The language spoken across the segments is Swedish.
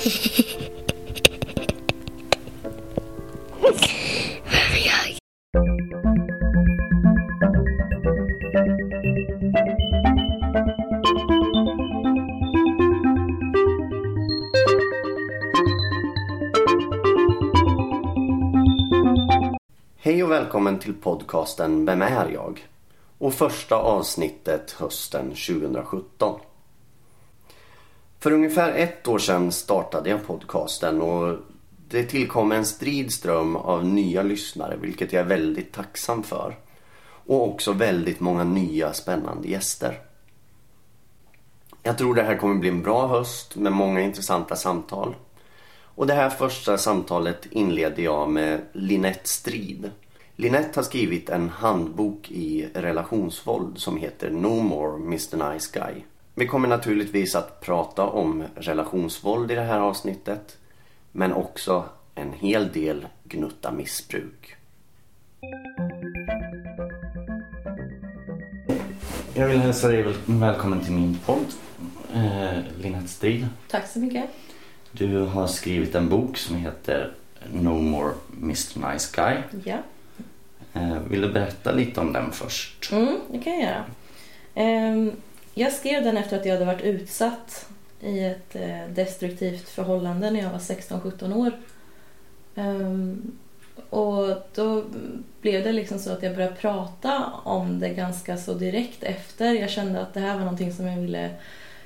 jag? Hej och välkommen till podcasten Vem är jag? Och första avsnittet hösten 2017. För ungefär ett år sedan startade jag podcasten och det tillkom en strid ström av nya lyssnare vilket jag är väldigt tacksam för. Och också väldigt många nya spännande gäster. Jag tror det här kommer bli en bra höst med många intressanta samtal. Och det här första samtalet inleder jag med Linette Strid. Linette har skrivit en handbok i relationsvåld som heter No More Mr Nice Guy. Vi kommer naturligtvis att prata om relationsvåld i det här avsnittet. Men också en hel del gnutta missbruk. Jag vill hälsa dig väl- välkommen till min podd, eh, Linette Strid. Tack så mycket. Du har skrivit en bok som heter No More Mr Nice Guy. Ja, Eh, vill du berätta lite om den först? mm, det kan jag göra. Ehm, jag skrev den efter att jag hade varit utsatt i ett eh, destruktivt förhållande när jag var 16-17 år. Ehm, och då blev det liksom så att jag började prata om det ganska så direkt efter. Jag kände att det här var någonting som jag ville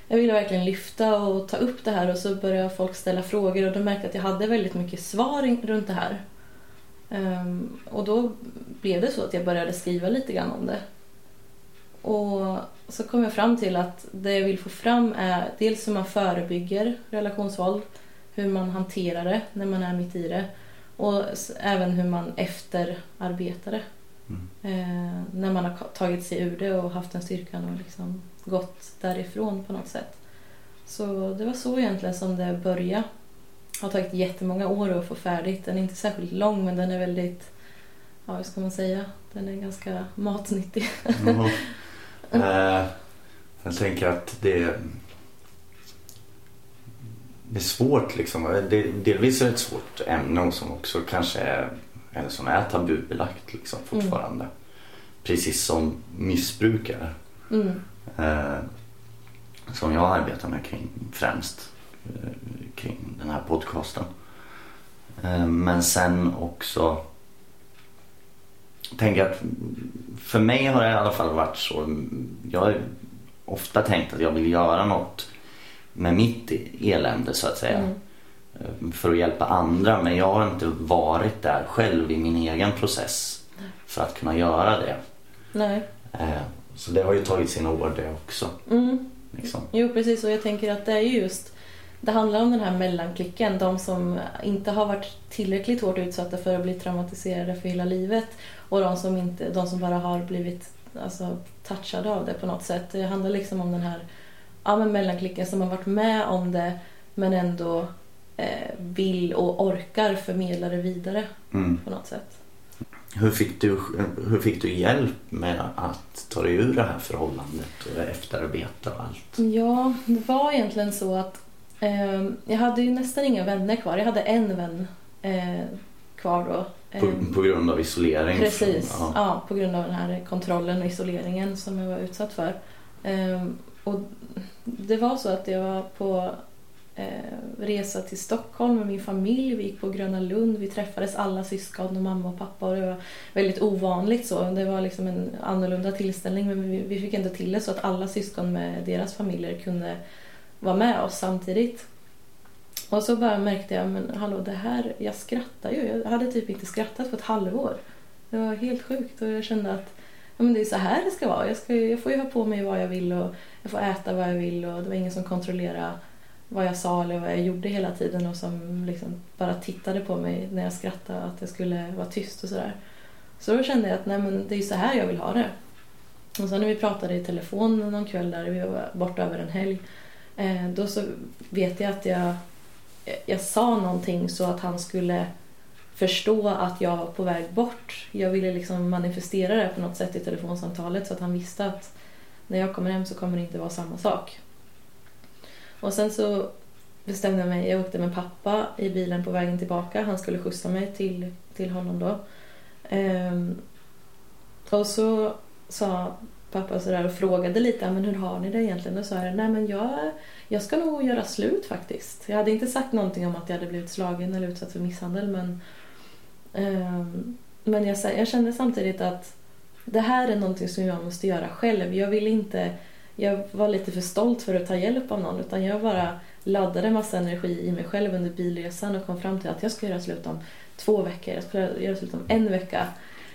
jag ville verkligen lyfta och ta upp det här och så började folk ställa frågor och då märkte jag att jag hade väldigt mycket svar runt det här. Ehm, och då blev det så att jag började skriva lite grann om det. Och så kom jag fram till att det jag vill få fram är dels hur man förebygger relationsvåld, hur man hanterar det när man är mitt i det och även hur man efterarbetar det. Mm. Eh, när man har tagit sig ur det och haft den styrkan och liksom gått därifrån på något sätt. Så det var så egentligen som det började. Det har tagit jättemånga år att få färdigt. Den är inte särskilt lång men den är väldigt, ja vad ska man säga, den är ganska matnyttig. Mhm. Eh, jag tänker att det, det är svårt liksom. Det, delvis är det ett svårt ämne och som också kanske är, eller som är tabubelagt liksom fortfarande. Precis som missbruk är. Mm. Eh, som jag arbetar med kring främst eh, kring den här podcasten. Men sen också tänker att för mig har det i alla fall varit så. Jag har ofta tänkt att jag vill göra något med mitt elände så att säga. Mm. För att hjälpa andra men jag har inte varit där själv i min egen process för att kunna göra det. Nej. Eh, Så det har ju tagit sina år det också. Mm. Liksom. Jo, precis. Och jag tänker att det är ju just... Det handlar om den här mellanklicken. De som inte har varit tillräckligt hårt utsatta för att bli traumatiserade för hela livet. Och de som, inte, de som bara har blivit alltså, touchade av det på något sätt. Det handlar liksom om den här ja, men mellanklicken som har varit med om det men ändå eh, vill och orkar förmedla det vidare Mm. på något sätt. Hur, fick du, hur fick du hjälp med att ta dig ur det här förhållandet och efterarbeta och allt? Ja, det var egentligen så att jag hade ju nästan inga vänner kvar. Jag hade en vän eh, kvar då. På, Eh, på grund av isolering? Precis, ja. ja. på grund av den här kontrollen och isoleringen som jag var utsatt för. Ehm, och det var så att jag var på eh, resa till Stockholm med min familj. Vi gick på Gröna Lund. Vi träffades alla syskon och mamma och pappa. Och det var väldigt ovanligt så. Det var liksom en annorlunda tillställning men vi, vi fick ändå till det så att alla syskon med deras familjer kunde vara med oss samtidigt. Och så bara märkte jag, men hallå det här, jag skrattar ju. Jag hade typ inte skrattat på ett halvår. Det var helt sjukt och jag kände att ja, men det är så här det ska vara. Jag, ska, jag får ju ha på mig vad jag vill och jag får äta vad jag vill och det var ingen som kontrollerade vad jag sa eller vad jag gjorde hela tiden och som liksom bara tittade på mig när jag skrattade att jag skulle vara tyst och sådär. Så då kände jag att nej, men det är så här jag vill ha det. Och sen när vi pratade i telefon någon kväll där vi var borta över en helg Eh, då så vet jag att jag, jag sa någonting så att han skulle förstå att jag var på väg bort. Jag ville liksom manifestera det på något sätt i telefonsamtalet så att han visste att när jag kommer hem så kommer det inte vara samma sak. Och sen så bestämde jag mig, jag åkte med pappa i bilen på vägen tillbaka. Han skulle skjutsa mig till, till honom då. Ehm, och så sa pappa sådär och frågade lite, men hur har ni det egentligen? Och så sa jag, nej men jag, jag ska nog göra slut faktiskt. Jag hade inte sagt någonting om att jag hade blivit slagen eller utsatt för misshandel men, eh, men jag, jag kände samtidigt att det här är någonting som jag måste göra själv. Jag vill inte, jag var lite för stolt för att ta hjälp av någon utan jag bara laddade massa energi i mig själv under bilresan och kom fram till att jag ska göra slut om två veckor, jag ska göra slut om en vecka.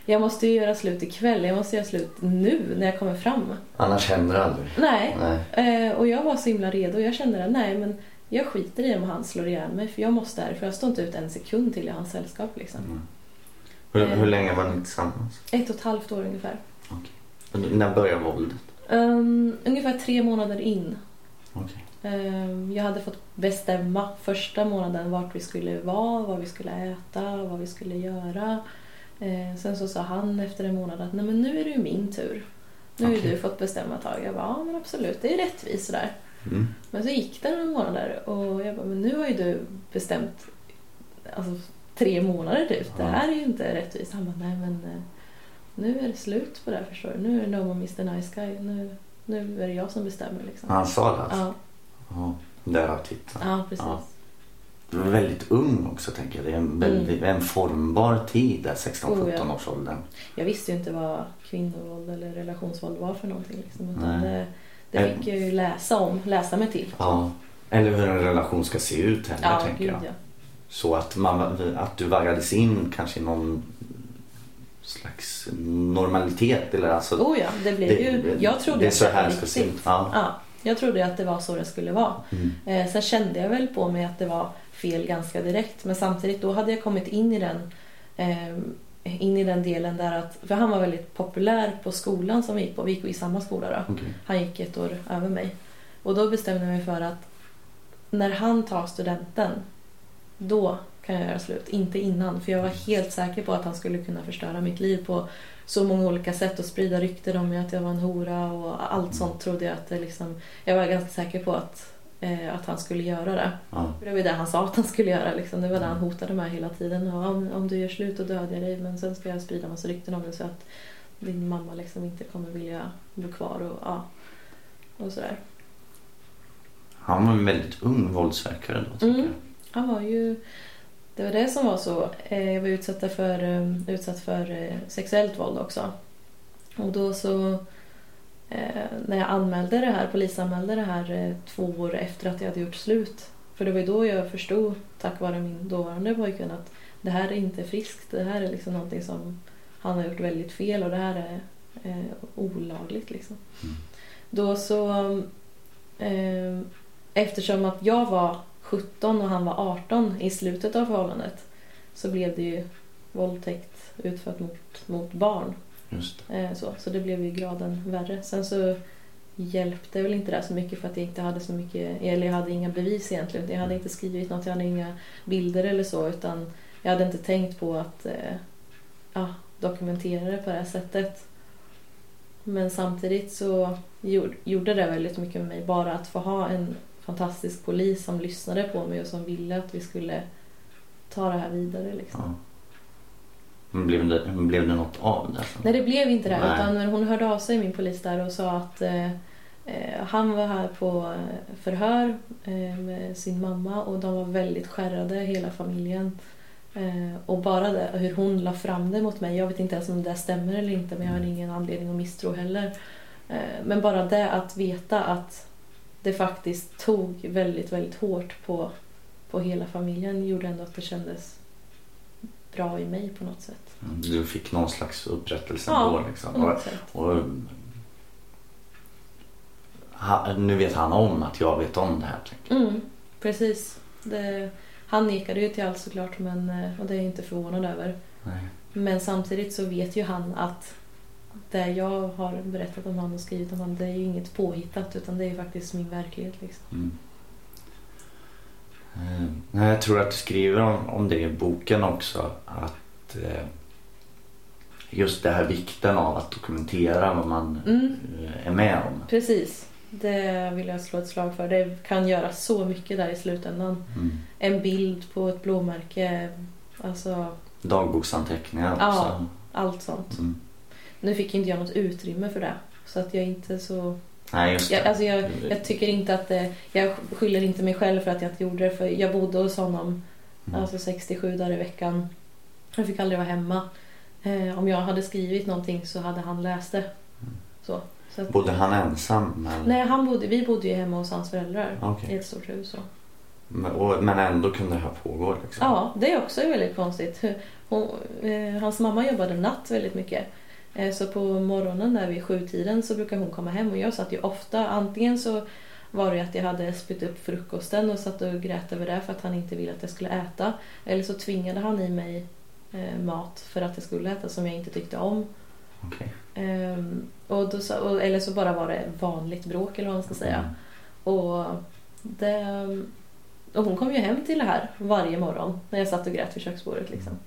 Jag måste ju göra slut ikväll, jag måste göra slut nu när jag kommer fram. Annars händer det aldrig. Nej, Nej. Eh, och jag var så himla redo. Jag kände att nej, men jag skiter i om han slår ihjäl mig för jag måste därför. Jag står inte ut en sekund till i hans sällskap. Liksom. Mm. Hur, hur länge var ni tillsammans? Ett och ett halvt år ungefär. När började våldet? Um, ungefär tre månader in. Okej. Um, jag hade fått bestämma första månaden vart vi skulle vara, vad vi skulle äta, vad vi skulle göra. Eh, sen så sa han efter en månad att Nej, men nu är det ju min tur. Nu har du fått bestämma ett tag. Jag bara, ja men absolut, det är rättvist sådär. Mm. Men så gick det några månader och jag bara, men nu har ju du bestämt alltså, tre månader typ. Det här är ju inte rättvist. Han bara, nej men eh, nu är det slut på det här förstår du. Nu är det no more Mr Nice Guy. Nu, nu är det jag som bestämmer liksom. Han sa det alltså? Ja, Ja. Därav titeln. ja precis. Ja. Var väldigt ung också tänker jag. Det är en, väldigt, en formbar tid där, 16-17 Mm. Oh, ja. års åldern. Jag visste ju inte vad kvinnovåld eller relationsvåld var för någonting. Liksom, det, det fick jag ju läsa om, läsa mig till. Ja. Eller hur en relation ska se ut heller Ja, tänker gud jag. ja. Så att, man, att du vaggades in kanske i någon slags normalitet. Eller alltså, Oh ja, det blev ju... Jag trodde det är så det här ska se ut. Ja. Ja, jag trodde att det var så det skulle vara. Mm. Eh, sen kände jag väl på mig att det var fel ganska direkt. Men samtidigt då hade jag kommit in i den, eh, in i den delen där att... För han var väldigt populär på skolan som vi gick på. Vi gick i samma skola då. Okej. Han gick ett år över mig. Och då bestämde jag mig för att när han tar studenten, då kan jag göra slut. Inte innan. För jag var helt säker på att han skulle kunna förstöra mitt liv på så många olika sätt och sprida rykten om mig att jag var en hora och allt sånt trodde jag att det liksom... Jag var ganska säker på att, att han skulle göra det. Ja. Det var det han sa att han skulle göra. Liksom. Det var det han hotade med hela tiden. Och om, om du gör slut då dödar jag dig men sen ska jag sprida massa rykten om dig så att din mamma liksom inte kommer vilja bo kvar och, ja, och sådär. Han var en väldigt ung våldsverkare då Mm. jag. Han var ju... Det var det som var så. Eh, Jag var utsatt för, eh, utsatt för eh, sexuellt våld också. Och då så... eh, När jag anmälde det här, polisanmälde det här eh, två år efter att jag hade gjort slut. För det var ju då jag förstod, tack vare min dåvarande pojkvän, att det här är inte friskt. Det här är liksom någonting som han har gjort väldigt fel och det här är eh, olagligt liksom. Mm. Då så... Eh, eftersom att jag var 17 och han var 18 i slutet av förhållandet så blev det ju våldtäkt utfört mot, mot barn. Just det. Eh, så, så det blev ju graden värre. Sen så hjälpte väl inte det så mycket för att jag inte hade så mycket, eller jag hade inga bevis egentligen. Jag hade inte skrivit något, jag hade inga bilder eller så utan jag hade inte tänkt på att eh, ja, dokumentera det på det här sättet. Men samtidigt så gjorde, gjorde det väldigt mycket med mig. Bara att få ha en fantastisk polis som lyssnade på mig och som ville att vi skulle ta det här vidare. Liksom. Ja. Men blev, det, blev det något av det? Nej, det blev inte det. Nej. Utan hon hörde av sig, min polis där, och sa att eh, eh, han var här på eh, förhör eh, med sin mamma och de var väldigt skärrade, hela familjen. Eh, och bara det, hur hon la fram det mot mig. Jag vet inte ens om det stämmer eller inte, men jag har ingen anledning att misstro heller. Eh, men bara det att veta att det faktiskt tog väldigt, väldigt hårt på, på hela familjen gjorde ändå att det kändes bra i mig på något sätt. Du fick någon slags upprättelse Ja, då liksom. Och, och, ha, nu vet han om att jag vet om det här. Mm, precis. Det, han nekade ju till allt såklart men, eh, och det är jag inte förvånad över. Nej. Men samtidigt så vet ju han att det jag har berättat om honom och skrivit om honom det är ju inget påhittat utan det är ju faktiskt min verklighet. Liksom. Mm. Nej, jag tror att du skriver om, om det i boken också. Att eh, just det här vikten av att dokumentera vad man Mm. eh, är med om. Precis. Det vill jag slå ett slag för. Det kan göra så mycket där i slutändan. Mm. En bild på ett blåmärke. Alltså Dagboksanteckningar också. Ja. allt sånt. Mm. Nu fick inte jag något utrymme för det. Så att jag är inte så... Nej, just Jag, det. alltså jag, jag tycker inte att det... Jag skyller inte mig själv för att jag inte gjorde det. För jag bodde hos honom Mm. alltså 67 dagar i veckan. Jag fick aldrig vara hemma. Eh, om jag hade skrivit någonting så hade han läst det. Så. så att, Bodde han ensam? Eller? nej, han bodde, vi bodde ju hemma hos hans föräldrar. Okej. I ett stort hus. Så. Men, och, men ändå kunde det här pågå? Liksom. Ja, det är också väldigt konstigt. Hon, eh, hans mamma jobbade natt väldigt mycket. Eh, så på morgonen där vid sjutiden så brukar hon komma hem och jag satt ju ofta antingen så var det att jag hade spytt upp frukosten och satt och grät över det för att han inte ville att jag skulle äta. Eller så tvingade han i mig eh, mat för att jag skulle äta som jag inte tyckte om. Okej. Ehm, och då, eller så bara var det vanligt bråk eller vad man ska säga. Mm. Och, det, och hon kom ju hem till det här varje morgon när jag satt och grät vid köksbordet. Liksom.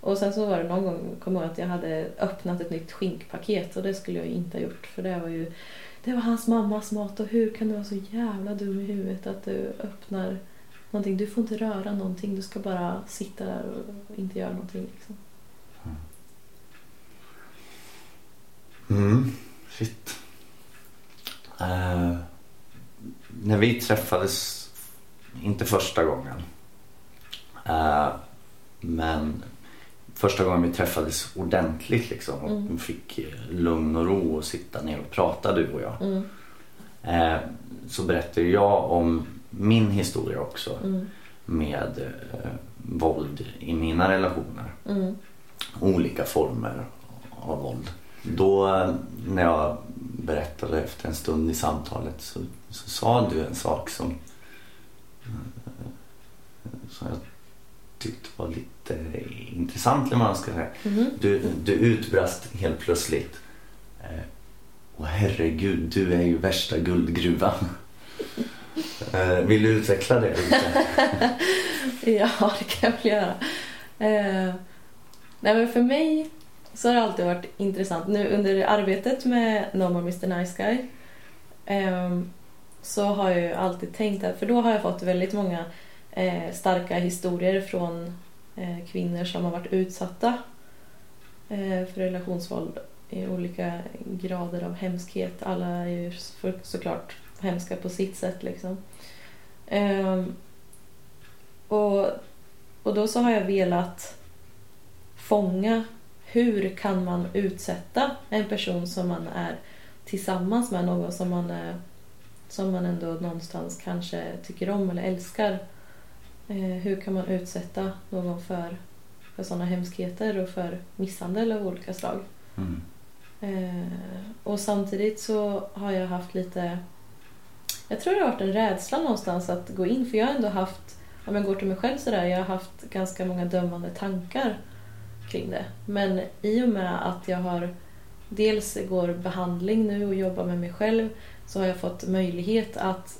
Och sen så var det någon gång, kom jag ihåg att jag hade öppnat ett nytt skinkpaket och det skulle jag ju inte ha gjort för det var ju det var hans mammas mat och hur kan du vara så jävla dum i huvudet att du öppnar någonting. Du får inte röra någonting, du ska bara sitta där och inte göra någonting. Liksom. Mm. Shit. Uh, när vi träffades, inte första gången, uh, men första gången vi träffades ordentligt liksom och Mm. fick eh, lugn och ro och sitta ner och prata du och jag. Mm, Eh, så berättade jag om min historia också mm, med eh, våld i mina relationer. mm, olika former av våld. Då eh, när jag berättade efter en stund i samtalet så, så sa du en sak som, eh, som jag tyckte var lite intressant eller man ska säga. mhm. Du, du utbrast helt plötsligt eh, Åh herregud, du är ju värsta guldgruvan. Eh, Vill du utveckla det lite? Ja, det kan jag väl göra. Eh, nej, men för mig så har det alltid varit intressant. Nu under arbetet med No More Mr Nice Guy eh, så har jag ju alltid tänkt att, för då har jag fått väldigt många eh, starka historier från eh, kvinnor som har varit utsatta eh, för relationsvåld i olika grader av hemskhet. Alla är ju såklart hemska på sitt sätt liksom. Ehm, och, och då så har jag velat fånga hur kan man utsätta en person som man är tillsammans med, någon som man, som man ändå någonstans kanske tycker om eller älskar. Eh, hur kan man utsätta någon för, för sådana hemskheter och för misshandel av olika slag? Mm. Eh, och samtidigt så har jag haft lite... Jag tror det har varit en rädsla någonstans att gå in. För jag har ändå haft, om jag går till mig själv sådär, jag har haft ganska många dömande tankar kring det. Men i och med att jag har dels går behandling nu och jobbar med mig själv så har jag fått möjlighet att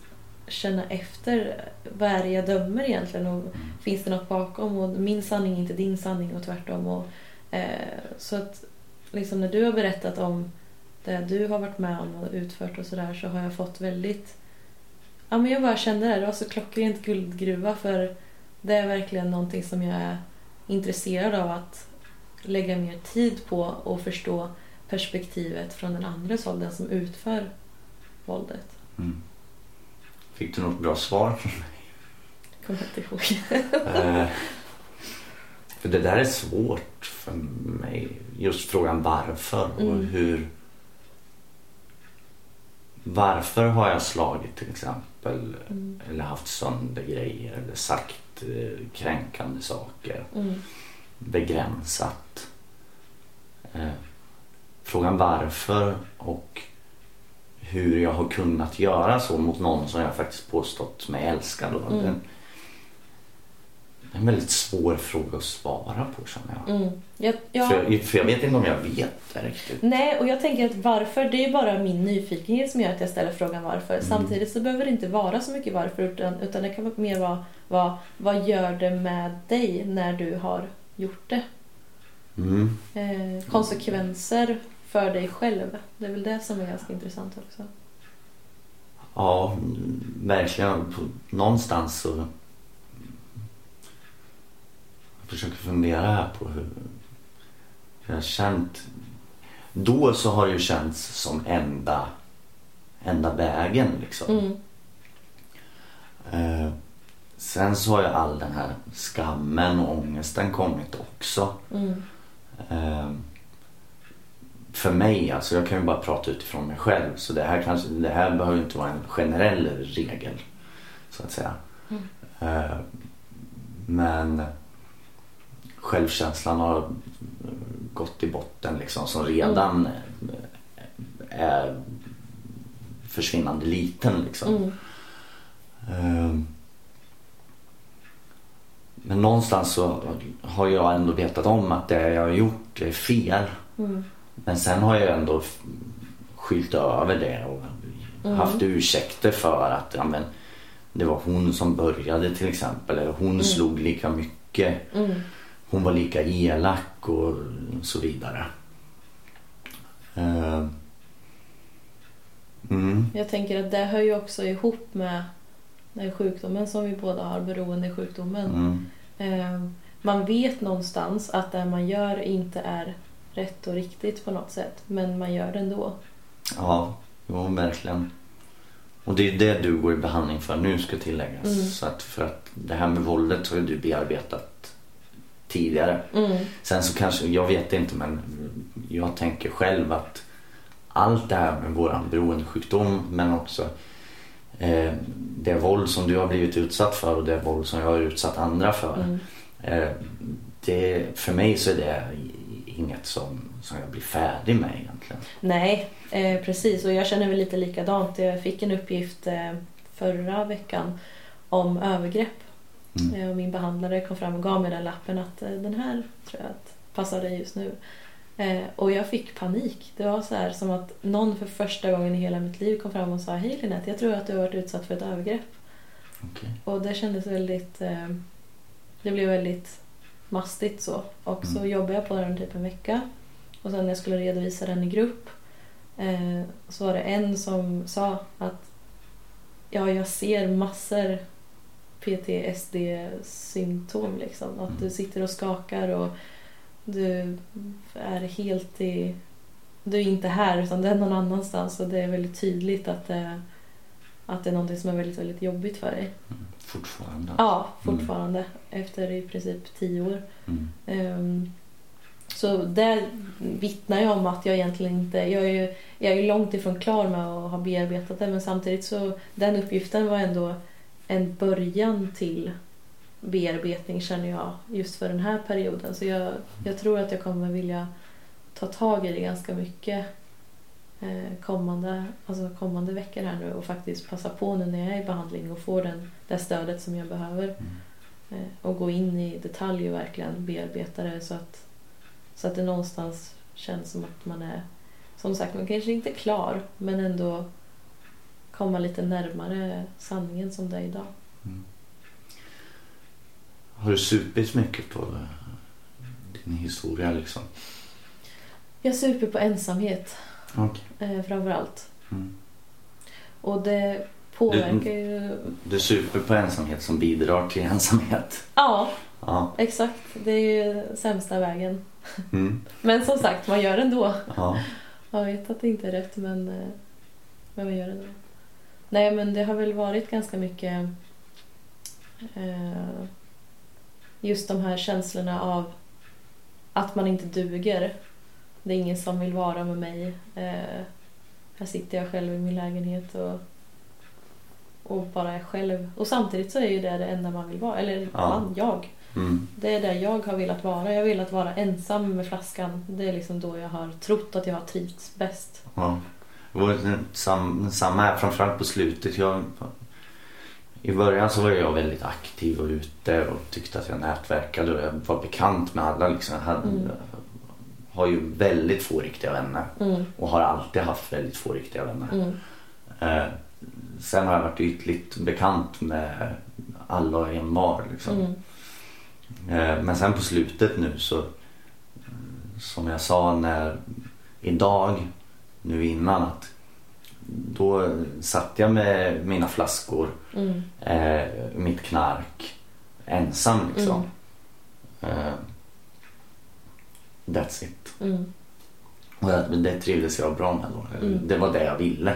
känna efter vad är det jag dömer egentligen och finns det något bakom och min sanning är inte din sanning och tvärtom. Och, eh, så att liksom när du har berättat om det du har varit med om och utfört och sådär så har jag fått väldigt... Ja men jag bara kände det, det var så alltså, klockrent guldgruva för det är verkligen någonting som jag är intresserad av att lägga mer tid på och förstå perspektivet från den andra håll, den som utför våldet. Mm. Fick du något bra svar? Kommer jag inte ihåg. Eh, för det där är svårt för mig. Just frågan varför och Mm. hur. Varför har jag slagit till exempel? Mm. Eller haft sönder grejer eller sagt eh, kränkande saker. Mm. begränsat. Eh, frågan varför och hur jag har kunnat göra så mot någon som jag faktiskt påstått mig älska. Då. Mm. Den- Det är en väldigt svår fråga att svara på känner jag. Mm. Jag, ja. För, för jag vet inte om jag vet det riktigt. Nej, och jag tänker att varför, det är ju bara min nyfikenhet som gör att jag ställer frågan varför. Mm. Samtidigt så behöver det inte vara så mycket varför, utan, utan det kan mer vara vad, vad gör det med dig när du har gjort det? Mm. Eh, konsekvenser för dig själv. Det är väl det som är ganska intressant också. Ja, verkligen. På, någonstans så... Jag försöker fundera här på hur... hur jag har känt... Då så har det ju känts som enda, enda vägen liksom. Mm. Eh, sen så har ju all den här skammen och ångesten kommit också. Mm. Eh, för mig, alltså jag kan ju bara prata utifrån mig själv. Så det här, kanske, det här behöver inte vara en generell regel. Så att säga. Mm. Eh, men självkänslan har gått i botten liksom. Som redan eh, är försvinnande liten liksom. Mm. Ehm. Men någonstans så har jag ändå vetat om att det jag har gjort är fel. Mm. Men sen har jag ändå skyllt över det och Mm. haft ursäkter för att ja, men, det var hon som började till exempel. Eller hon Mm. slog lika mycket. Mm. Hon var lika elak och så vidare. Mm. Jag tänker att det hör ju också ihop med den sjukdomen som vi båda har, beroendesjukdomen. Mm. Eh, man vet någonstans att det man gör inte är rätt och riktigt på något sätt. Men man gör det ändå. Ja, jo, verkligen. Och det är det du går i behandling för nu ska tilläggas. Mm. Så att för att det här med våldet har du bearbetat tidigare. Mm. Sen så kanske, jag vet inte men jag tänker själv att allt det här med våran beroendesjukdom men också eh, det våld som du har blivit utsatt för och det våld som jag har utsatt andra för. Mm. Eh, det, för mig så är det inget som, som jag blir färdig med egentligen. Nej, eh, precis. Och jag känner väl lite likadant. Jag fick en uppgift eh, förra veckan om övergrepp. Mm. Eh, och min behandlare kom fram och gav mig den lappen att eh, den här tror jag att passar dig just nu. Eh, och jag fick panik. Det var så här som att någon för första gången i hela mitt liv kom fram och sa Hej Linette, jag tror att du har varit utsatt för ett övergrepp. Okej. Och det kändes väldigt... Eh, det blev väldigt mastigt så. Och så Mm. jobbade jag på den typ en vecka. Och sen när jag skulle redovisa den i grupp eh, så var det en som sa att ja, jag ser massor PTSD-symptom liksom. Att Mm. du sitter och skakar och du är helt i... Du är inte här utan det är någon annanstans och det är väldigt tydligt att det, att det är någonting som är väldigt, väldigt jobbigt för dig. Mm. Fortfarande. Ja, fortfarande. Efter i princip tio år. Mm. Ehm, så där vittnar jag om att jag egentligen inte... Jag är ju jag är ju långt ifrån klar med att ha bearbetat det men samtidigt så den uppgiften var ändå en början till bearbetning känner jag just för den här perioden. Så jag, jag tror att jag kommer vilja ta tag i det ganska mycket kommande, alltså kommande veckor här nu och faktiskt passa på nu när jag är i behandling och få den, det stödet som jag behöver. Mm. Eh, och gå in i detalj och verkligen bearbeta det så att, så att det någonstans känns som att man är, som sagt, man kanske inte är klar men ändå komma lite närmare sanningen som det är idag. Mm. Har du supit mycket på eh, din historia liksom? Jag super på ensamhet Okej. eh, framför allt. Mm. Och det påverkar ju... Du super på ensamhet som bidrar till ensamhet. Ja, Ja. exakt. Det är ju sämsta vägen. Mm. Men som sagt, man gör det ändå. ja. Jag vet att det inte är rätt men, eh, men man gör det ändå. Nej men det har väl varit ganska mycket eh, just de här känslorna av att man inte duger. Det är ingen som vill vara med mig. Eh, här sitter jag själv i min lägenhet och, och bara är själv. Och samtidigt så är ju det det enda man vill vara. Eller Ja. man, jag. Mm. Det är där jag har velat vara. Jag har velat vara ensam med flaskan. Det är liksom då jag har trott att jag har trivts bäst. Ja. Det var sam, samma här, framförallt på slutet. Jag, I början så var jag väldigt aktiv och ute och tyckte att jag nätverkade och jag var bekant med alla. Liksom. Jag hade, Mm. Har ju väldigt få riktiga vänner Mm, och har alltid haft väldigt få riktiga vänner. mm, Eh, sen har jag varit ytligt bekant med alla och envar. Liksom. mm, Eh, Men sen på slutet nu så eh, som jag sa när idag nu innan att då satt jag med mina flaskor, mm, eh, mitt knark ensam liksom. That's it. mm. Och det, det trivdes jag bra med då. Mm. Det var det jag ville.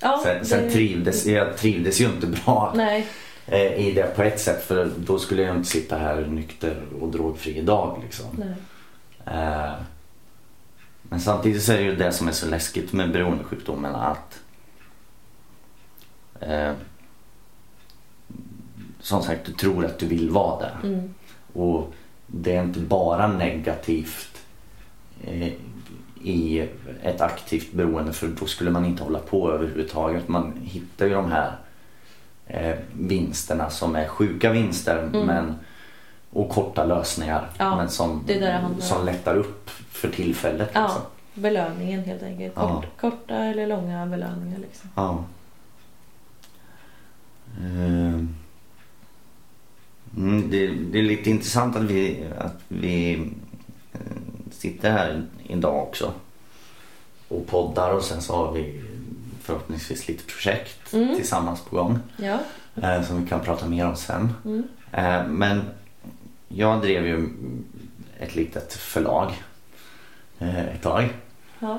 Ja, Sen, sen det- trivdes jag trivdes ju inte bra Nej, eh, i det på ett sätt för då skulle jag inte sitta här nykter och drogfri idag liksom. Eh, Men samtidigt så är det ju det som är så läskigt med beroendesjukdomen att eh, som sagt, du tror att du vill vara där. Mm, Och det är inte bara negativt eh, i ett aktivt beroende för då skulle man inte hålla på överhuvudtaget. Man hittar ju de här eh, vinsterna som är sjuka vinster Mm. men, och korta lösningar Ja, men som, som om. lättar upp för tillfället. Ja. Liksom. belöningen helt enkelt. Ja. Kort, Korta eller långa belöningar liksom. Ja. Eh, Mm, det, det är lite intressant att vi, att vi eh, sitter här idag också och poddar och sen så har vi förhoppningsvis lite projekt Mm. tillsammans på gång Ja. eh, som vi kan prata mer om sen. Mm. Eh, men jag drev ju ett litet förlag eh, ett tag. Ja.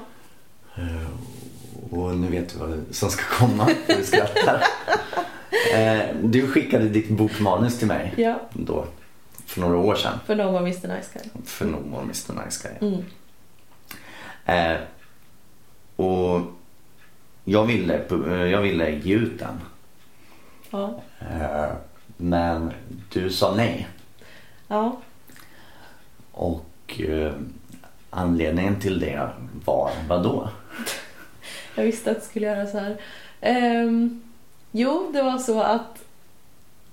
Och nu vet du vad som ska komma. Du skrattar. Eh, Du skickade ditt bokmanus till mig ja, då för några år sedan. för No More Mr Nice Guy. För No More Mr Nice Guy. Mm. Eh, och jag ville, eh, jag ville ge ut den. Ja. Eh, men du sa nej. ja. Och eh, anledningen till det var vad då? Jag visste att jag skulle göra så här. Ehm, jo, det var så att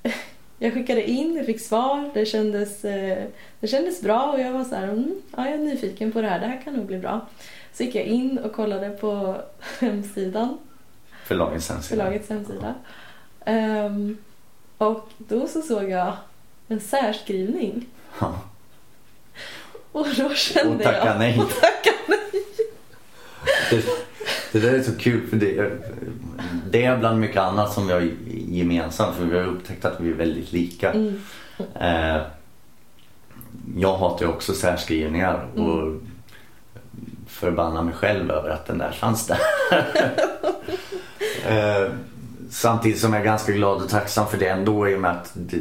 jag skickade in, fick svar, det kändes, eh, det kändes bra och jag var så här, mm, ja, jag är nyfiken på det här, det här kan nog bli bra. Så gick jag in och kollade på hemsidan, Förlagets hemsida. förlagets hemsida. Ehm, och då så såg jag en särskrivning Ja. och då kände Och tacka jag... nej. Tacka nej. Det, där är så kul för det, det är bland mycket annat som vi har gemensamt för vi har upptäckt att vi är väldigt lika. Mm, Eh, jag hatar ju också särskrivningar och Mm. förbannar mig själv över att den där fanns där. eh, samtidigt som jag är ganska glad och tacksam för det ändå i och med att det,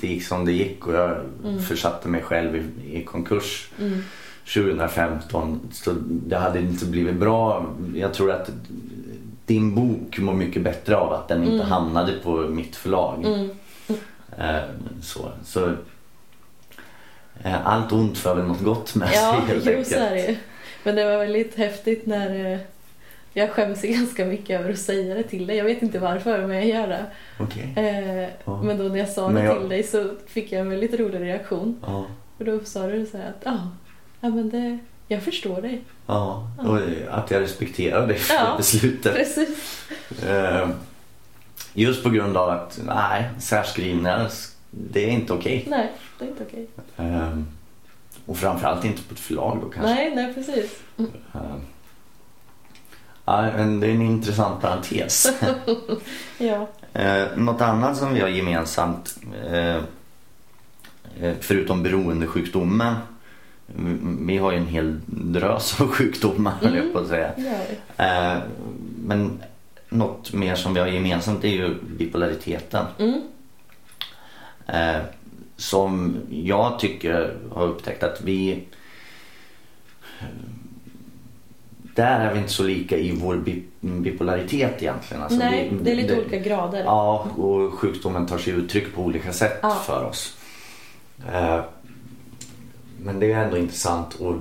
det gick som det gick och jag Mm. försatte mig själv i, i konkurs. mm, 2015 så det hade inte blivit bra. Jag tror att din bok mår mycket bättre av att den inte Mm. hamnade på mitt förlag. mm. Eh, så, så eh, allt ont för väl något gott med Ja, sig helt jo enkelt. är det. Men det var väldigt häftigt när eh, jag skäms ganska mycket över att säga det till dig. Jag vet inte varför, men jag gör det. Okej. Eh, Ja. Men då när jag sa det jag- till dig så fick jag en väldigt rolig reaktion. Ja, Och då sa du så här att ja, ja men det, jag förstår dig. ja, och att jag respekterar det för Ja. beslutet. Precis. Eh, just på grund av att nej, särskrivningar det är inte okej. Nej, det är inte okej. Eh, och framförallt inte på ett förlag då kanske. Nej, nej precis. Mm. Eh, ja, men det är en intressant parentes. Ja. Eh, något annat som vi har gemensamt eh, eh, förutom beroendesjukdomen vi har ju en hel drös av sjukdomar höll jag på att säga. det gör vi. Eh, men något mer som vi har gemensamt är ju bipolariteten. Mm. Eh, som jag tycker har upptäckt att vi där är vi inte så lika i vår bi- bipolaritet egentligen. Alltså nej, vi- det är lite olika grader. Ja, och sjukdomen tar sig uttryck på olika sätt Ja. för oss. Men det är ändå intressant och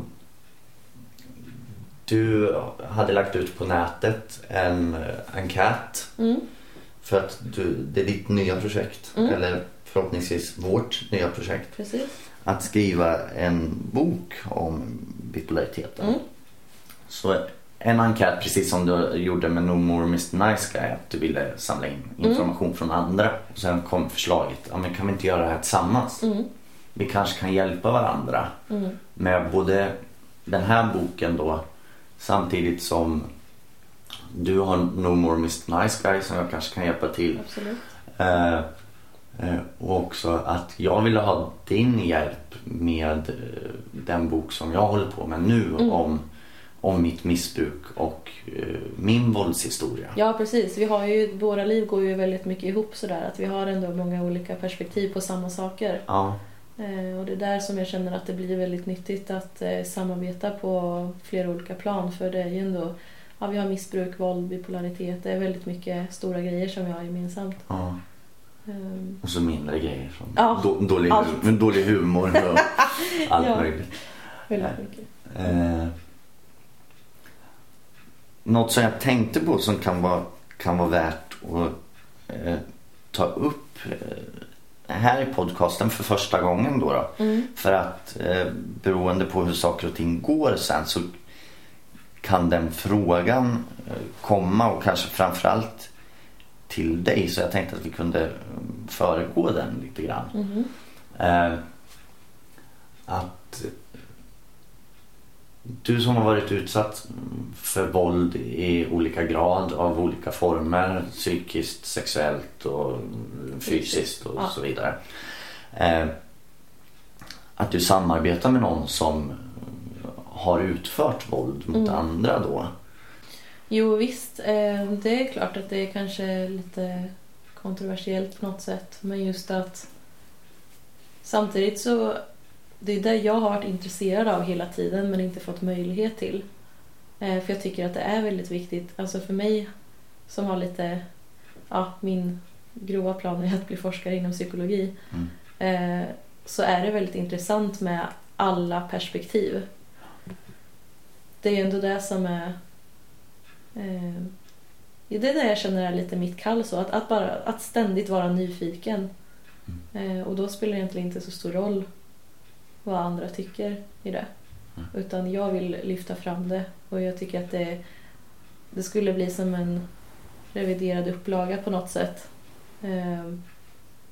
du hade lagt ut på nätet en enkät Mm. för att du, det är ditt nya projekt, Mm. eller förhoppningsvis vårt nya projekt, Precis. att skriva en bok om bipolariteten. Mm. Så en enkät, precis som du gjorde med No More Mr Nice Guy, att du ville samla in Mm. information från andra. Och sen kom förslaget, ja, men kan vi inte göra det här tillsammans? Vi kanske kan hjälpa varandra Mm. med både den här boken då samtidigt som du har No More Mr Nice Guy som jag kanske kan hjälpa till. Absolut. Eh, eh, och också att jag ville ha din hjälp med eh, den bok som jag håller på med nu Mm. om, om mitt missbruk och eh, min våldshistoria. Ja, precis. Vi har ju, våra liv går ju väldigt mycket ihop sådär. Att vi har ändå många olika perspektiv på samma saker. Ja, och det är där som jag känner att det blir väldigt nyttigt att eh, samarbeta på flera olika plan. För det är ju ändå, ja, vi har missbruk, våld, bipolaritet. Det är väldigt mycket stora grejer som vi har gemensamt. ja. Ehm, Och så mindre grejer som Ja, då, dålig, allt. dålig humor och allt Ja. möjligt. väldigt mycket. Eh, något som jag tänkte på som kan vara, kan vara värt att eh, ta upp eh, här i podcasten för första gången då. då. Mm. För att eh, beroende på hur saker och ting går sen så kan den frågan eh, komma och kanske framförallt till dig. Så jag tänkte att vi kunde eh, föregå den lite grann. Mhm. Eh, att du som har varit utsatt för våld i olika grad av olika former, psykiskt, sexuellt och fysiskt och Ja. så vidare. Eh, att du samarbetar med någon som har utfört våld mot Mm. andra då. Jo visst, eh, det är klart att det är kanske lite kontroversiellt på något sätt. Men just att samtidigt så det är det jag har varit intresserad av hela tiden men inte fått möjlighet till. Eh, För jag tycker att det är väldigt viktigt. Alltså för mig som har lite, ja min grova plan är att bli forskare inom psykologi. Mm. eh, Så är det väldigt intressant med alla perspektiv. Det är ju ändå det som är Eh, det är det jag känner är lite mitt kall så. Att, att, bara, att ständigt vara nyfiken. Eh, och då spelar det egentligen inte så stor roll vad andra tycker i det. Mm. Utan jag vill lyfta fram det. Och jag tycker att det, det skulle bli som en reviderad upplaga på något sätt. Eh,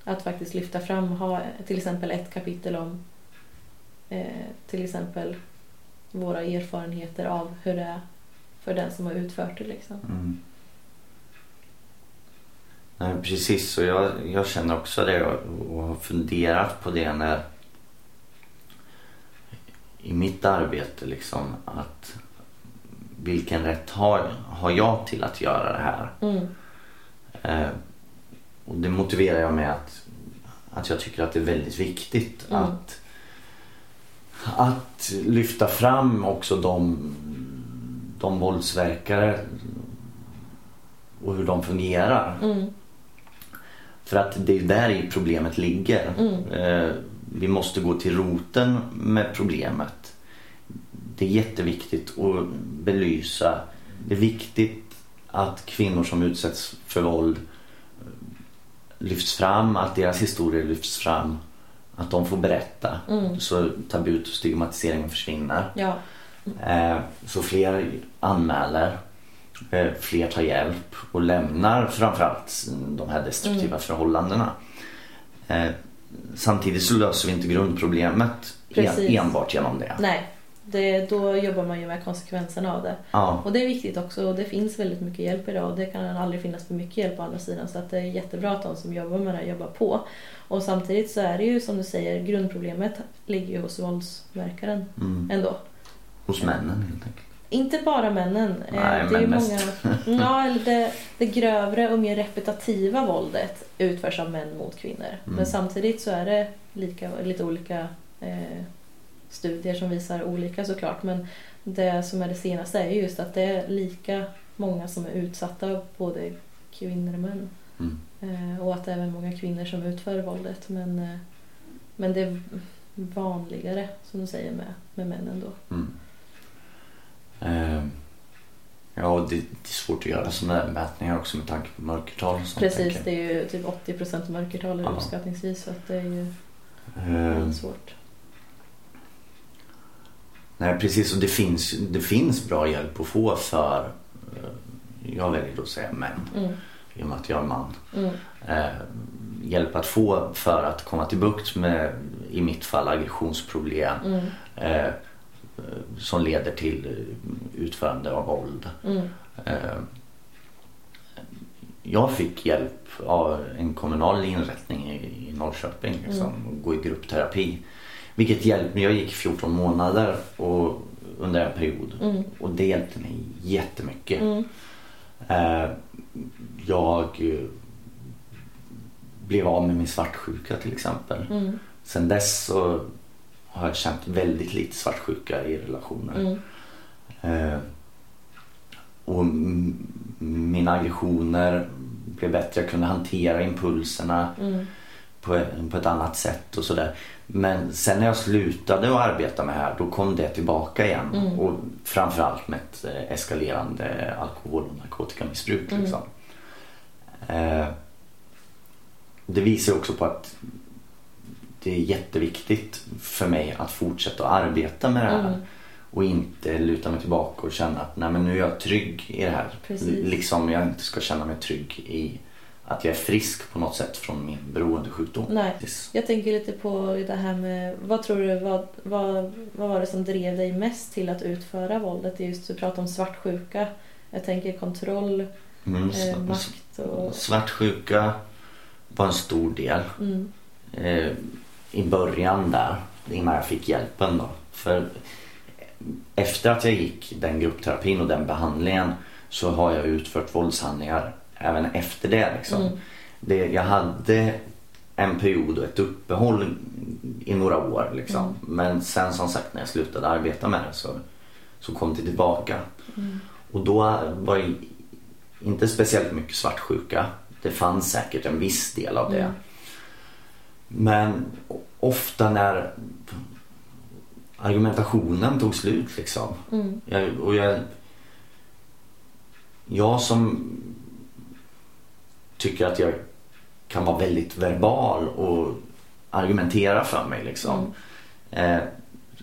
att faktiskt lyfta fram, ha till exempel ett kapitel om eh, till exempel våra erfarenheter av hur det är för den som har utfört det. Liksom. Mm. Nej, precis, så jag, jag känner också det och, och har funderat på det när i mitt arbete liksom att vilken rätt har, har jag till att göra det här? Mm. Eh, och det motiverar jag med att, att jag tycker att det är väldigt viktigt Mm. att, att lyfta fram också de, de våldsverkare och hur de fungerar. Mm. För att det är där problemet ligger. Mm. Eh, vi måste gå till roten med problemet. Det är jätteviktigt att belysa. Det är viktigt att kvinnor som utsätts för våld eh, lyfts fram, att deras historier lyfts fram. Att de får berätta Mm. så tabut och stigmatiseringen försvinner. Ja. Eh, Så fler anmäler, eh, fler tar hjälp och lämnar framförallt de här destruktiva Mm. förhållandena. Samtidigt så löser vi inte grundproblemet Precis. enbart genom det. Nej, det, då jobbar man ju med konsekvenserna av det. Ja, Och det är viktigt också och det finns väldigt mycket hjälp idag och det kan aldrig finnas för mycket hjälp på andra sidan så att det är jättebra att de som jobbar med det jobbar på. Och samtidigt så är det ju som du säger, grundproblemet ligger ju hos våldsverkaren mm. ändå. hos männen helt enkelt. Inte bara männen. Eh, Nej, det är men många, ja, eller det, det grövre och mer repetitiva våldet utförs av män mot kvinnor. Mm. Men samtidigt så är det lika, lite olika eh, studier som visar olika såklart. Men det som är det senaste är just att det är lika många som är utsatta både kvinnor och män. Mm. Eh, och att det är även många kvinnor som utför våldet. Men eh, Men det är vanligare, som du säger, med, med männen då. Mm. Eh, ja, det, är svårt att göra sådana där mätningar också med tanke på mörkertal. och sånt, Precis, det är ju typ 80% mörkertal är det Ja. uppskattningsvis. Så att det är ju. Eh, väldigt svårt. nej, precis. Och det finns, det finns bra hjälp att få för, eh, jag väljer då att säga män, Mm. i och med att jag är man. Mm. eh, hjälp att få för att komma till bukt med, i mitt fall, aggressionsproblem Mm. eh, som leder till eh, utförande av våld. Mm. Eh, jag fick hjälp av en kommunal inrättning i, Norrköping liksom, att gå i gruppterapi. Vilket hjälpte mig. Jag gick 14 månader och, under en period Mm. och det hjälpte mig jättemycket. Mm. Eh, jag blev av med min svartsjuka till exempel. Mm. Sen dess så har jag känt väldigt lite svartsjuka i relationer. Mm. Eh, och mina aggressioner blev bättre. Jag kunde hantera impulserna Mm. på, på ett annat sätt och sådär. Men sen när jag slutade att arbeta med det här då kom det tillbaka igen. Mm. Och framförallt med ett eh, eskalerande alkohol och narkotikamissbruk. Mm. Liksom. Eh, det visar också på att det är jätteviktigt för mig att fortsätta att arbeta med det här. Mm. Och inte luta mig tillbaka och känna att nej, men nu är jag trygg i det här. Precis. Liksom jag inte ska känna mig trygg i att jag är frisk på något sätt från min beroendesjukdom. Nej. Jag tänker lite på det här med, vad tror du, vad, vad, vad var det som drev dig mest till att utföra våldet? Det är Just du pratar om svartsjuka. Jag tänker kontroll, Mm, eh, makt och... Svartsjuka var en stor del. Mm, Eh, I början där, innan jag fick hjälpen då. För efter att jag gick den gruppterapin och den behandlingen så har jag utfört våldshandlingar även efter det. Liksom. mm, det, jag hade en period och ett uppehåll i några år. Liksom. Mm. Men sen som sagt när jag slutade arbeta med det så, så kom det tillbaka. mm, Och då var det inte speciellt mycket svartsjuka. Det fanns säkert en viss del av det. Men ofta när argumentationen tog slut liksom. mm, Jag, och jag, jag som tycker att jag kan vara väldigt verbal och argumentera för mig liksom. mm, Eh,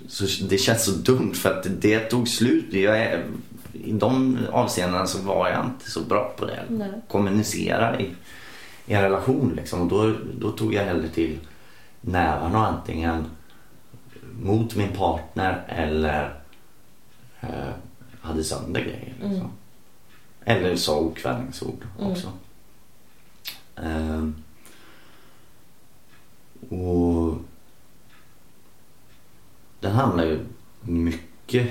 så det känns så dumt för att det tog slut. Jag är, I de avseendena så var jag inte så bra på det. Nej. Kommunicera i, i en relation liksom. Och då, då tog jag hellre till nävarna antingen mot min partner eller eh, hade sönder grejer. Liksom. Mm. Eller sa okvädningsord Mm. också. Ehm, och den handlar ju mycket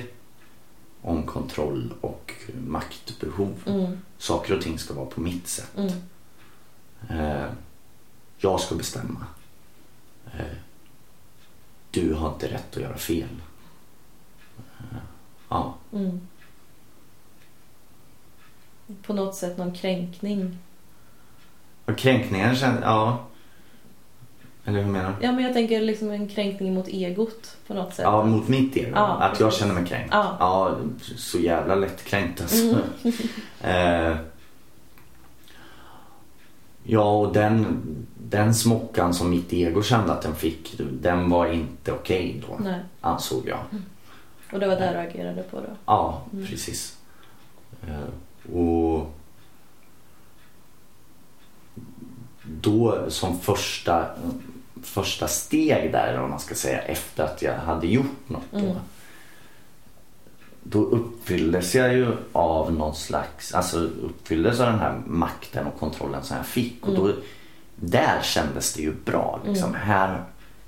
om kontroll och maktbehov. mm, Saker och ting ska vara på mitt sätt. mm, Eh, jag ska bestämma. Eh, du har inte rätt att göra fel. Eh, ja, mm. På något sätt någon kränkning. och kränkningen känns... Ja. Eller hur menar du? Ja men jag tänker liksom en kränkning mot egot på något sätt. Ja, mot mitt ego. Ja, att jag känner mig kränkt. Ja. Ja, så jävla lättkränkt alltså. Mm. ja, och den, den smockan som mitt ego kände att den fick, den var inte okej då, Nej. ansåg jag. Och det var där du agerade på då? Ja, Mm. precis. Eh, och då som första, första steg där, vad man ska säga, efter att jag hade gjort något då. Mm. Då uppfylldes jag ju av någon slags, alltså uppfylldes av den här makten och kontrollen som jag fick. Och då, där kändes det ju bra. Liksom. Här,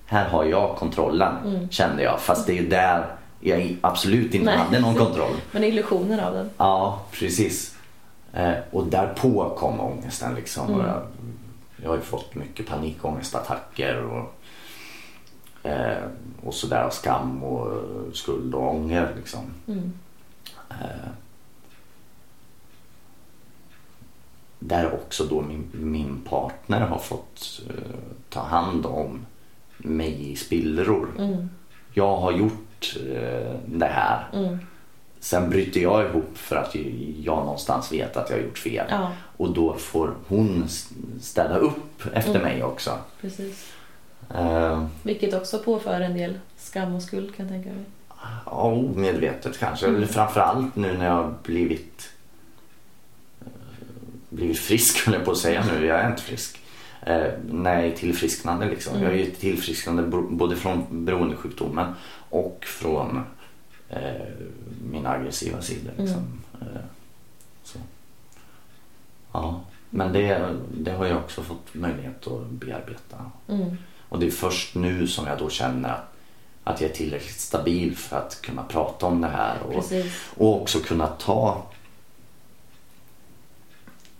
här har jag kontrollen, Mm. kände jag. Fast det är ju där jag absolut inte Nej. hade någon kontroll. Men illusionen av den? Ja, precis. Eh, och därpå kom ångesten liksom. Mm. Jag, jag har ju fått mycket panikångestattacker och, eh, och sådär. Skam och skuld och ånger liksom. Mm. Eh, där också då min, min partner har fått eh, ta hand om mig i spillror. Mm. Jag har gjort eh, det här. Mm. Sen bryter jag ihop för att jag någonstans vet att jag har gjort fel. Ja, Och då får hon städa upp efter Mm. mig också. precis. Eh, Vilket också påför en del skam och skuld kan jag tänka mig. Ja, omedvetet kanske. Mm. Framförallt nu när jag har blivit eh, blivit frisk höll jag på att säga nu. Jag är inte frisk. Eh, när jag är tillfrisknande liksom. Mm. Jag är ju tillfrisknande både från beroendesjukdomen och från eh, mina aggressiva sidor. Liksom. Eh, så. Ja, men det, det har jag också fått möjlighet att bearbeta. Mm. Och det är först nu som jag då känner att, att jag är tillräckligt stabil för att kunna prata om det här och, Precis. och också kunna ta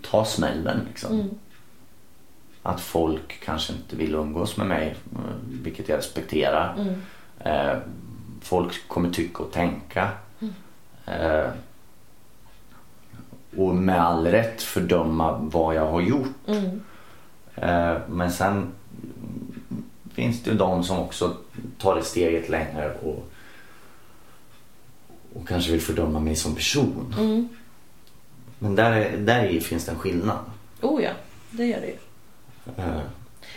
ta smällen liksom. Mm. Att folk kanske inte vill umgås med mig, vilket jag respekterar. Mm. Eh, folk kommer tycka och tänka. Mm. Eh, och med all rätt fördöma vad jag har gjort. Mm. Eh, men sen finns det ju de som också tar det steget längre och, och kanske vill fördöma mig som person. Mm. Men där, är- där finns det en skillnad. Oh ja, det gör det ju. Eh,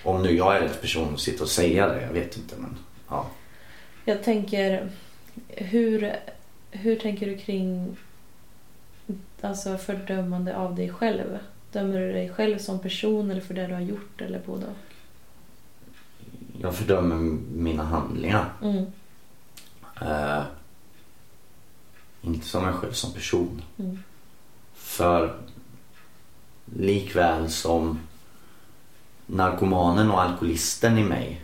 om nu jag är rätt person att sitta och säga det, jag vet inte men ja. Jag tänker, hur, hur tänker du kring alltså fördömande av dig själv? Dömer du dig själv som person eller för det du har gjort eller både och? Jag fördömer mina handlingar. Mm. Eh, inte som mig själv som person. Mm. För likväl som narkomanen och alkoholisten i mig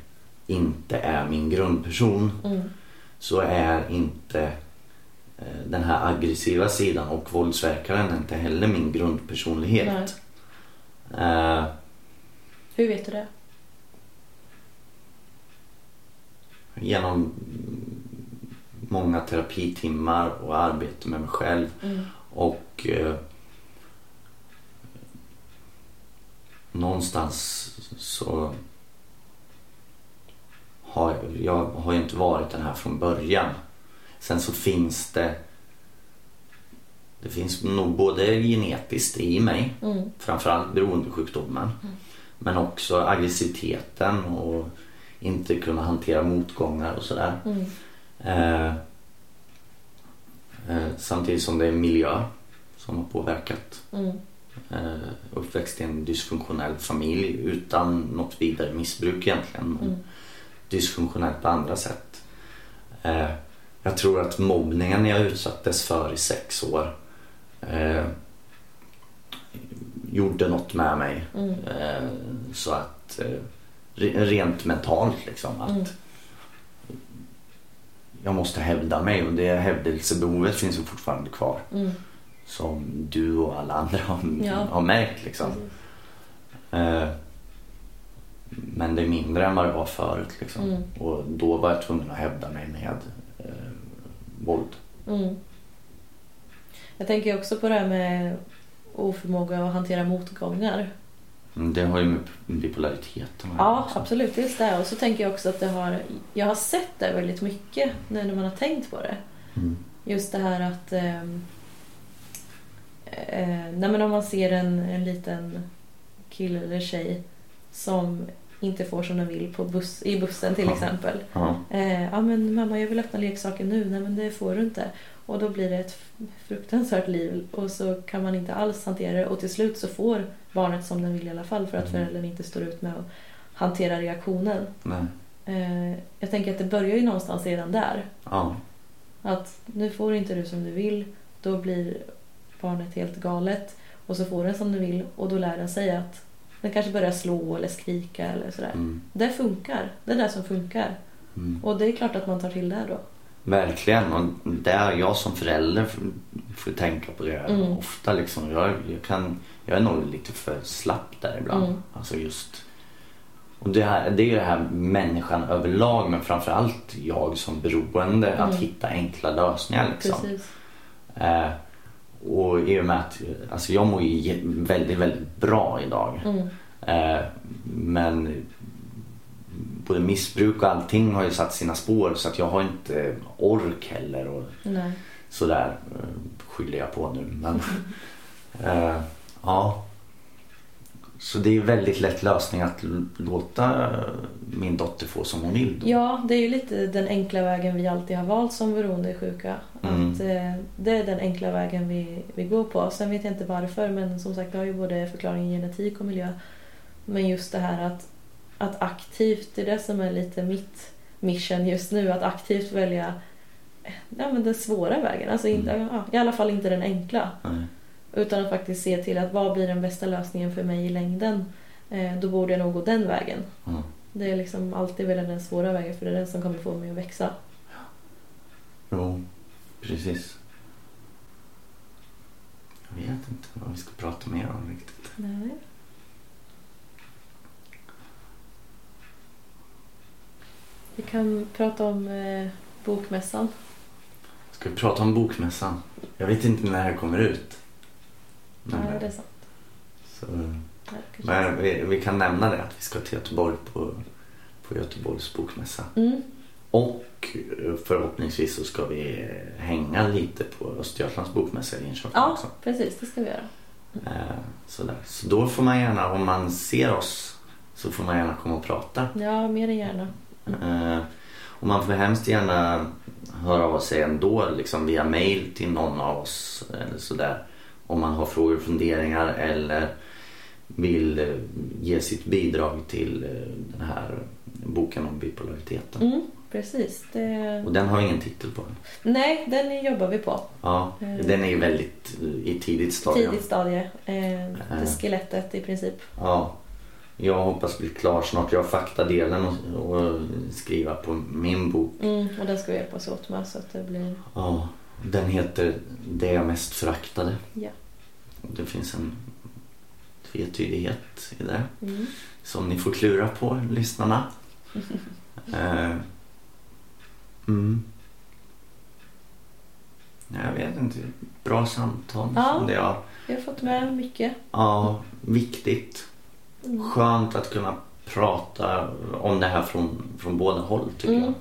inte är min grundperson Mm. så är inte eh, den här aggressiva sidan och våldsverkaren inte heller min grundpersonlighet. Eh, Hur vet du det? Genom många terapitimmar och arbete med mig själv Mm. och eh, någonstans så har jag har ju inte varit den här från början. Sen så finns det det finns nog både genetiskt i mig, Mm. framförallt beroendesjukdomen, men också aggressiviteten och inte kunna hantera motgångar och sådär. Mm. Eh, eh, samtidigt som det är miljö som har påverkat. Mm. Eh, uppväxt i en dysfunktionell familj utan något vidare missbruk egentligen. Men Mm. dysfunktionellt på andra sätt. Eh, jag tror att mobbningen jag utsattes för i sex år eh, gjorde något med mig. Mm. Så att rent mentalt liksom att Mm. jag måste hävda mig och det hävdelsebehovet finns ju fortfarande kvar. Mm. Som du och alla andra har, Ja. har märkt liksom. Precis. Eh, men det är mindre än vad det var förut liksom. Mm. Och då var jag tvungen att hävda mig med eh, våld. Mm. Jag tänker också på det här med oförmåga att hantera motgångar. Mm, Det har ju med bipolariteten Ja, också. absolut. Just det. Och så tänker jag också att det har... Jag har sett det väldigt mycket nu när man har tänkt på det. Mm. Just det här att... ehm, Eh, nej men om man ser en, en liten kille eller tjej som inte får som den vill på buss, i bussen till Ja. exempel. Ja. Eh, ja men mamma jag vill öppna leksaken nu. Nej men det får du inte. Och då blir det ett fruktansvärt liv och så kan man inte alls hantera det och till slut så får barnet som den vill i alla fall för att Mm. föräldern inte står ut med att hantera reaktionen. Nej. Eh, jag tänker att det börjar ju någonstans redan där. Ja. Att nu får inte du som du vill. Då blir barnet helt galet. Och så får den som den vill och då lär den sig att den kanske börjar slå eller skrika eller sådär. Mm. Det funkar. Det är det som funkar. Mm. Och det är klart att man tar till det då. Verkligen. Och där jag som förälder får, tänka på det Mm. ofta. Liksom. Jag, jag, kan, jag är nog lite för slapp där ibland. Mm. Alltså just... Och det, här, det är det här människan överlag men framförallt jag som beroende att Mm. hitta enkla lösningar. Liksom. Eh, och i och med att alltså jag mår väldigt, väldigt bra idag. Mm. Eh, men både missbruk och allting har ju satt sina spår så att jag har inte ork heller och Nej. sådär eh, skyller jag på nu. Men, eh, ja. Så det är väldigt lätt lösning att låta min dotter få som hon vill. Då. Ja, det är ju lite den enkla vägen vi alltid har valt som beroendesjuka. Mm. Att, eh, det är den enkla vägen vi, vi går på. Sen vet jag inte varför, men som sagt, det har ju både förklaring genetik och miljö. Men just det här att, att aktivt, det är det som är lite mitt mission just nu, att aktivt välja ja, men den svåra vägen. Alltså inte, Mm. ja, I alla fall inte den enkla. Nej. Utan att faktiskt se till att vad blir den bästa lösningen för mig i längden. Eh, då borde jag nog gå den vägen. Mm. Det är liksom alltid välja den svåra vägen för det är den som kommer få mig att växa. Jo, precis. Jag vet inte vad vi ska prata mer om riktigt. Nej. Vi kan prata om eh, bokmässan. Ska vi prata om bokmässan? Jag vet inte när det här kommer ut. Men, Nej, det är sant. så, Nej, men vi, vi kan nämna det att vi ska till Göteborg på, på Göteborgs bokmässa. Mm. Och eh, förhoppningsvis så ska vi hänga lite på Östergötlands bokmässa i Linköping Ja, också. precis. Det ska vi göra. Eh, sådär. Så då får man gärna, om man ser oss, så får man gärna komma och prata. Ja, mer än gärna. Eh, och man får hemskt gärna höra av sig ändå liksom via mail till någon av oss eller sådär. Om man har frågor och funderingar eller vill eh, ge sitt bidrag till eh, den här boken om bipolariteten. Mm, precis. Det... Och den har ingen titel på. Nej, den jobbar vi på. Ja, den är ju väldigt i tidigt stadium. Tidigt stadie. Eh, skelettet i princip. Ja. Jag hoppas bli klar snart. Jag har faktadelen och, och skriva på min bok. Mm, och den ska vi hjälpas åt med så att det blir... Ja, den heter Det jag mest föraktade. Ja. Det finns en tvetydighet i det Mm. som ni får klura på, lyssnarna. eh, mm. Jag vet inte. Bra samtal. Ja. Det är. Vi har fått med mycket. Ja, viktigt. Mm. Skönt att kunna prata om det här från, från båda håll tycker Mm. jag.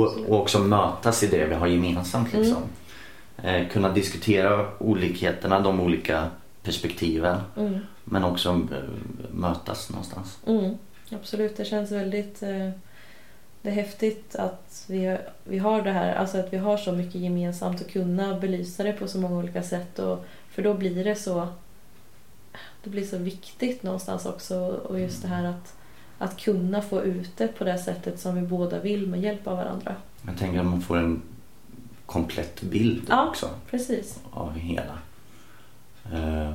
Och, och också mötas i det vi har gemensamt. Liksom. Eh, kunna diskutera olikheterna, de olika perspektiven. Mm. Men också eh, mötas någonstans. Mm, absolut, det känns väldigt eh, det är häftigt att vi, vi har det här, alltså att vi har så mycket gemensamt och kunna belysa det på så många olika sätt. Och, för då blir det så det blir så viktigt någonstans också och just det här att, att kunna få ut det på det sättet som vi båda vill med hjälp av varandra. Jag tänker att man får en komplett bild Ja. också Precis. av hela. Eh,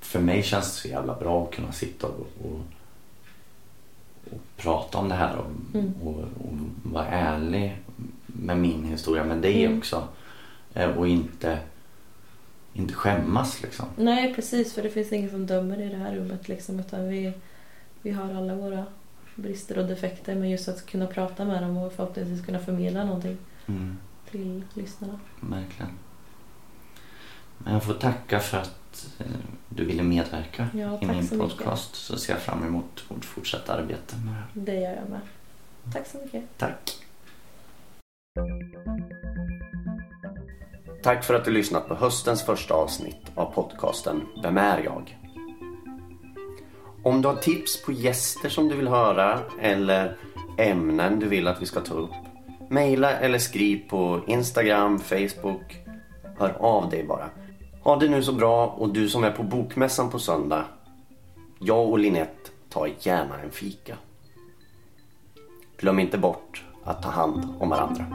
för mig känns det så jävla bra att kunna sitta och, och, och prata om det här och, Mm. och, och vara ärlig med min historia, med dig Mm. också. Eh, och inte, inte skämmas liksom. Nej, precis, för det finns ingen som dömer i det här rummet liksom, utan vi, vi har alla våra brister och defekter men just att kunna prata med dem och förhoppningsvis kunna förmedla någonting Mm. till lyssnarna. Verkligen. Men jag får tacka för att eh, du ville medverka Ja, i min så mycket. podcast. Så ser jag fram emot vårt fortsatta arbete med det här. Det gör jag med. Tack så mycket. Tack. Tack för att du lyssnat på höstens första avsnitt av podcasten Vem är jag? Om du har tips på gäster som du vill höra eller ämnen du vill att vi ska ta upp Mejla eller skriv på Instagram, Facebook. Hör av dig bara. Ha det nu så bra och du som är på bokmässan på söndag. Jag och Linette tar gärna en fika. Glöm inte bort att ta hand om varandra.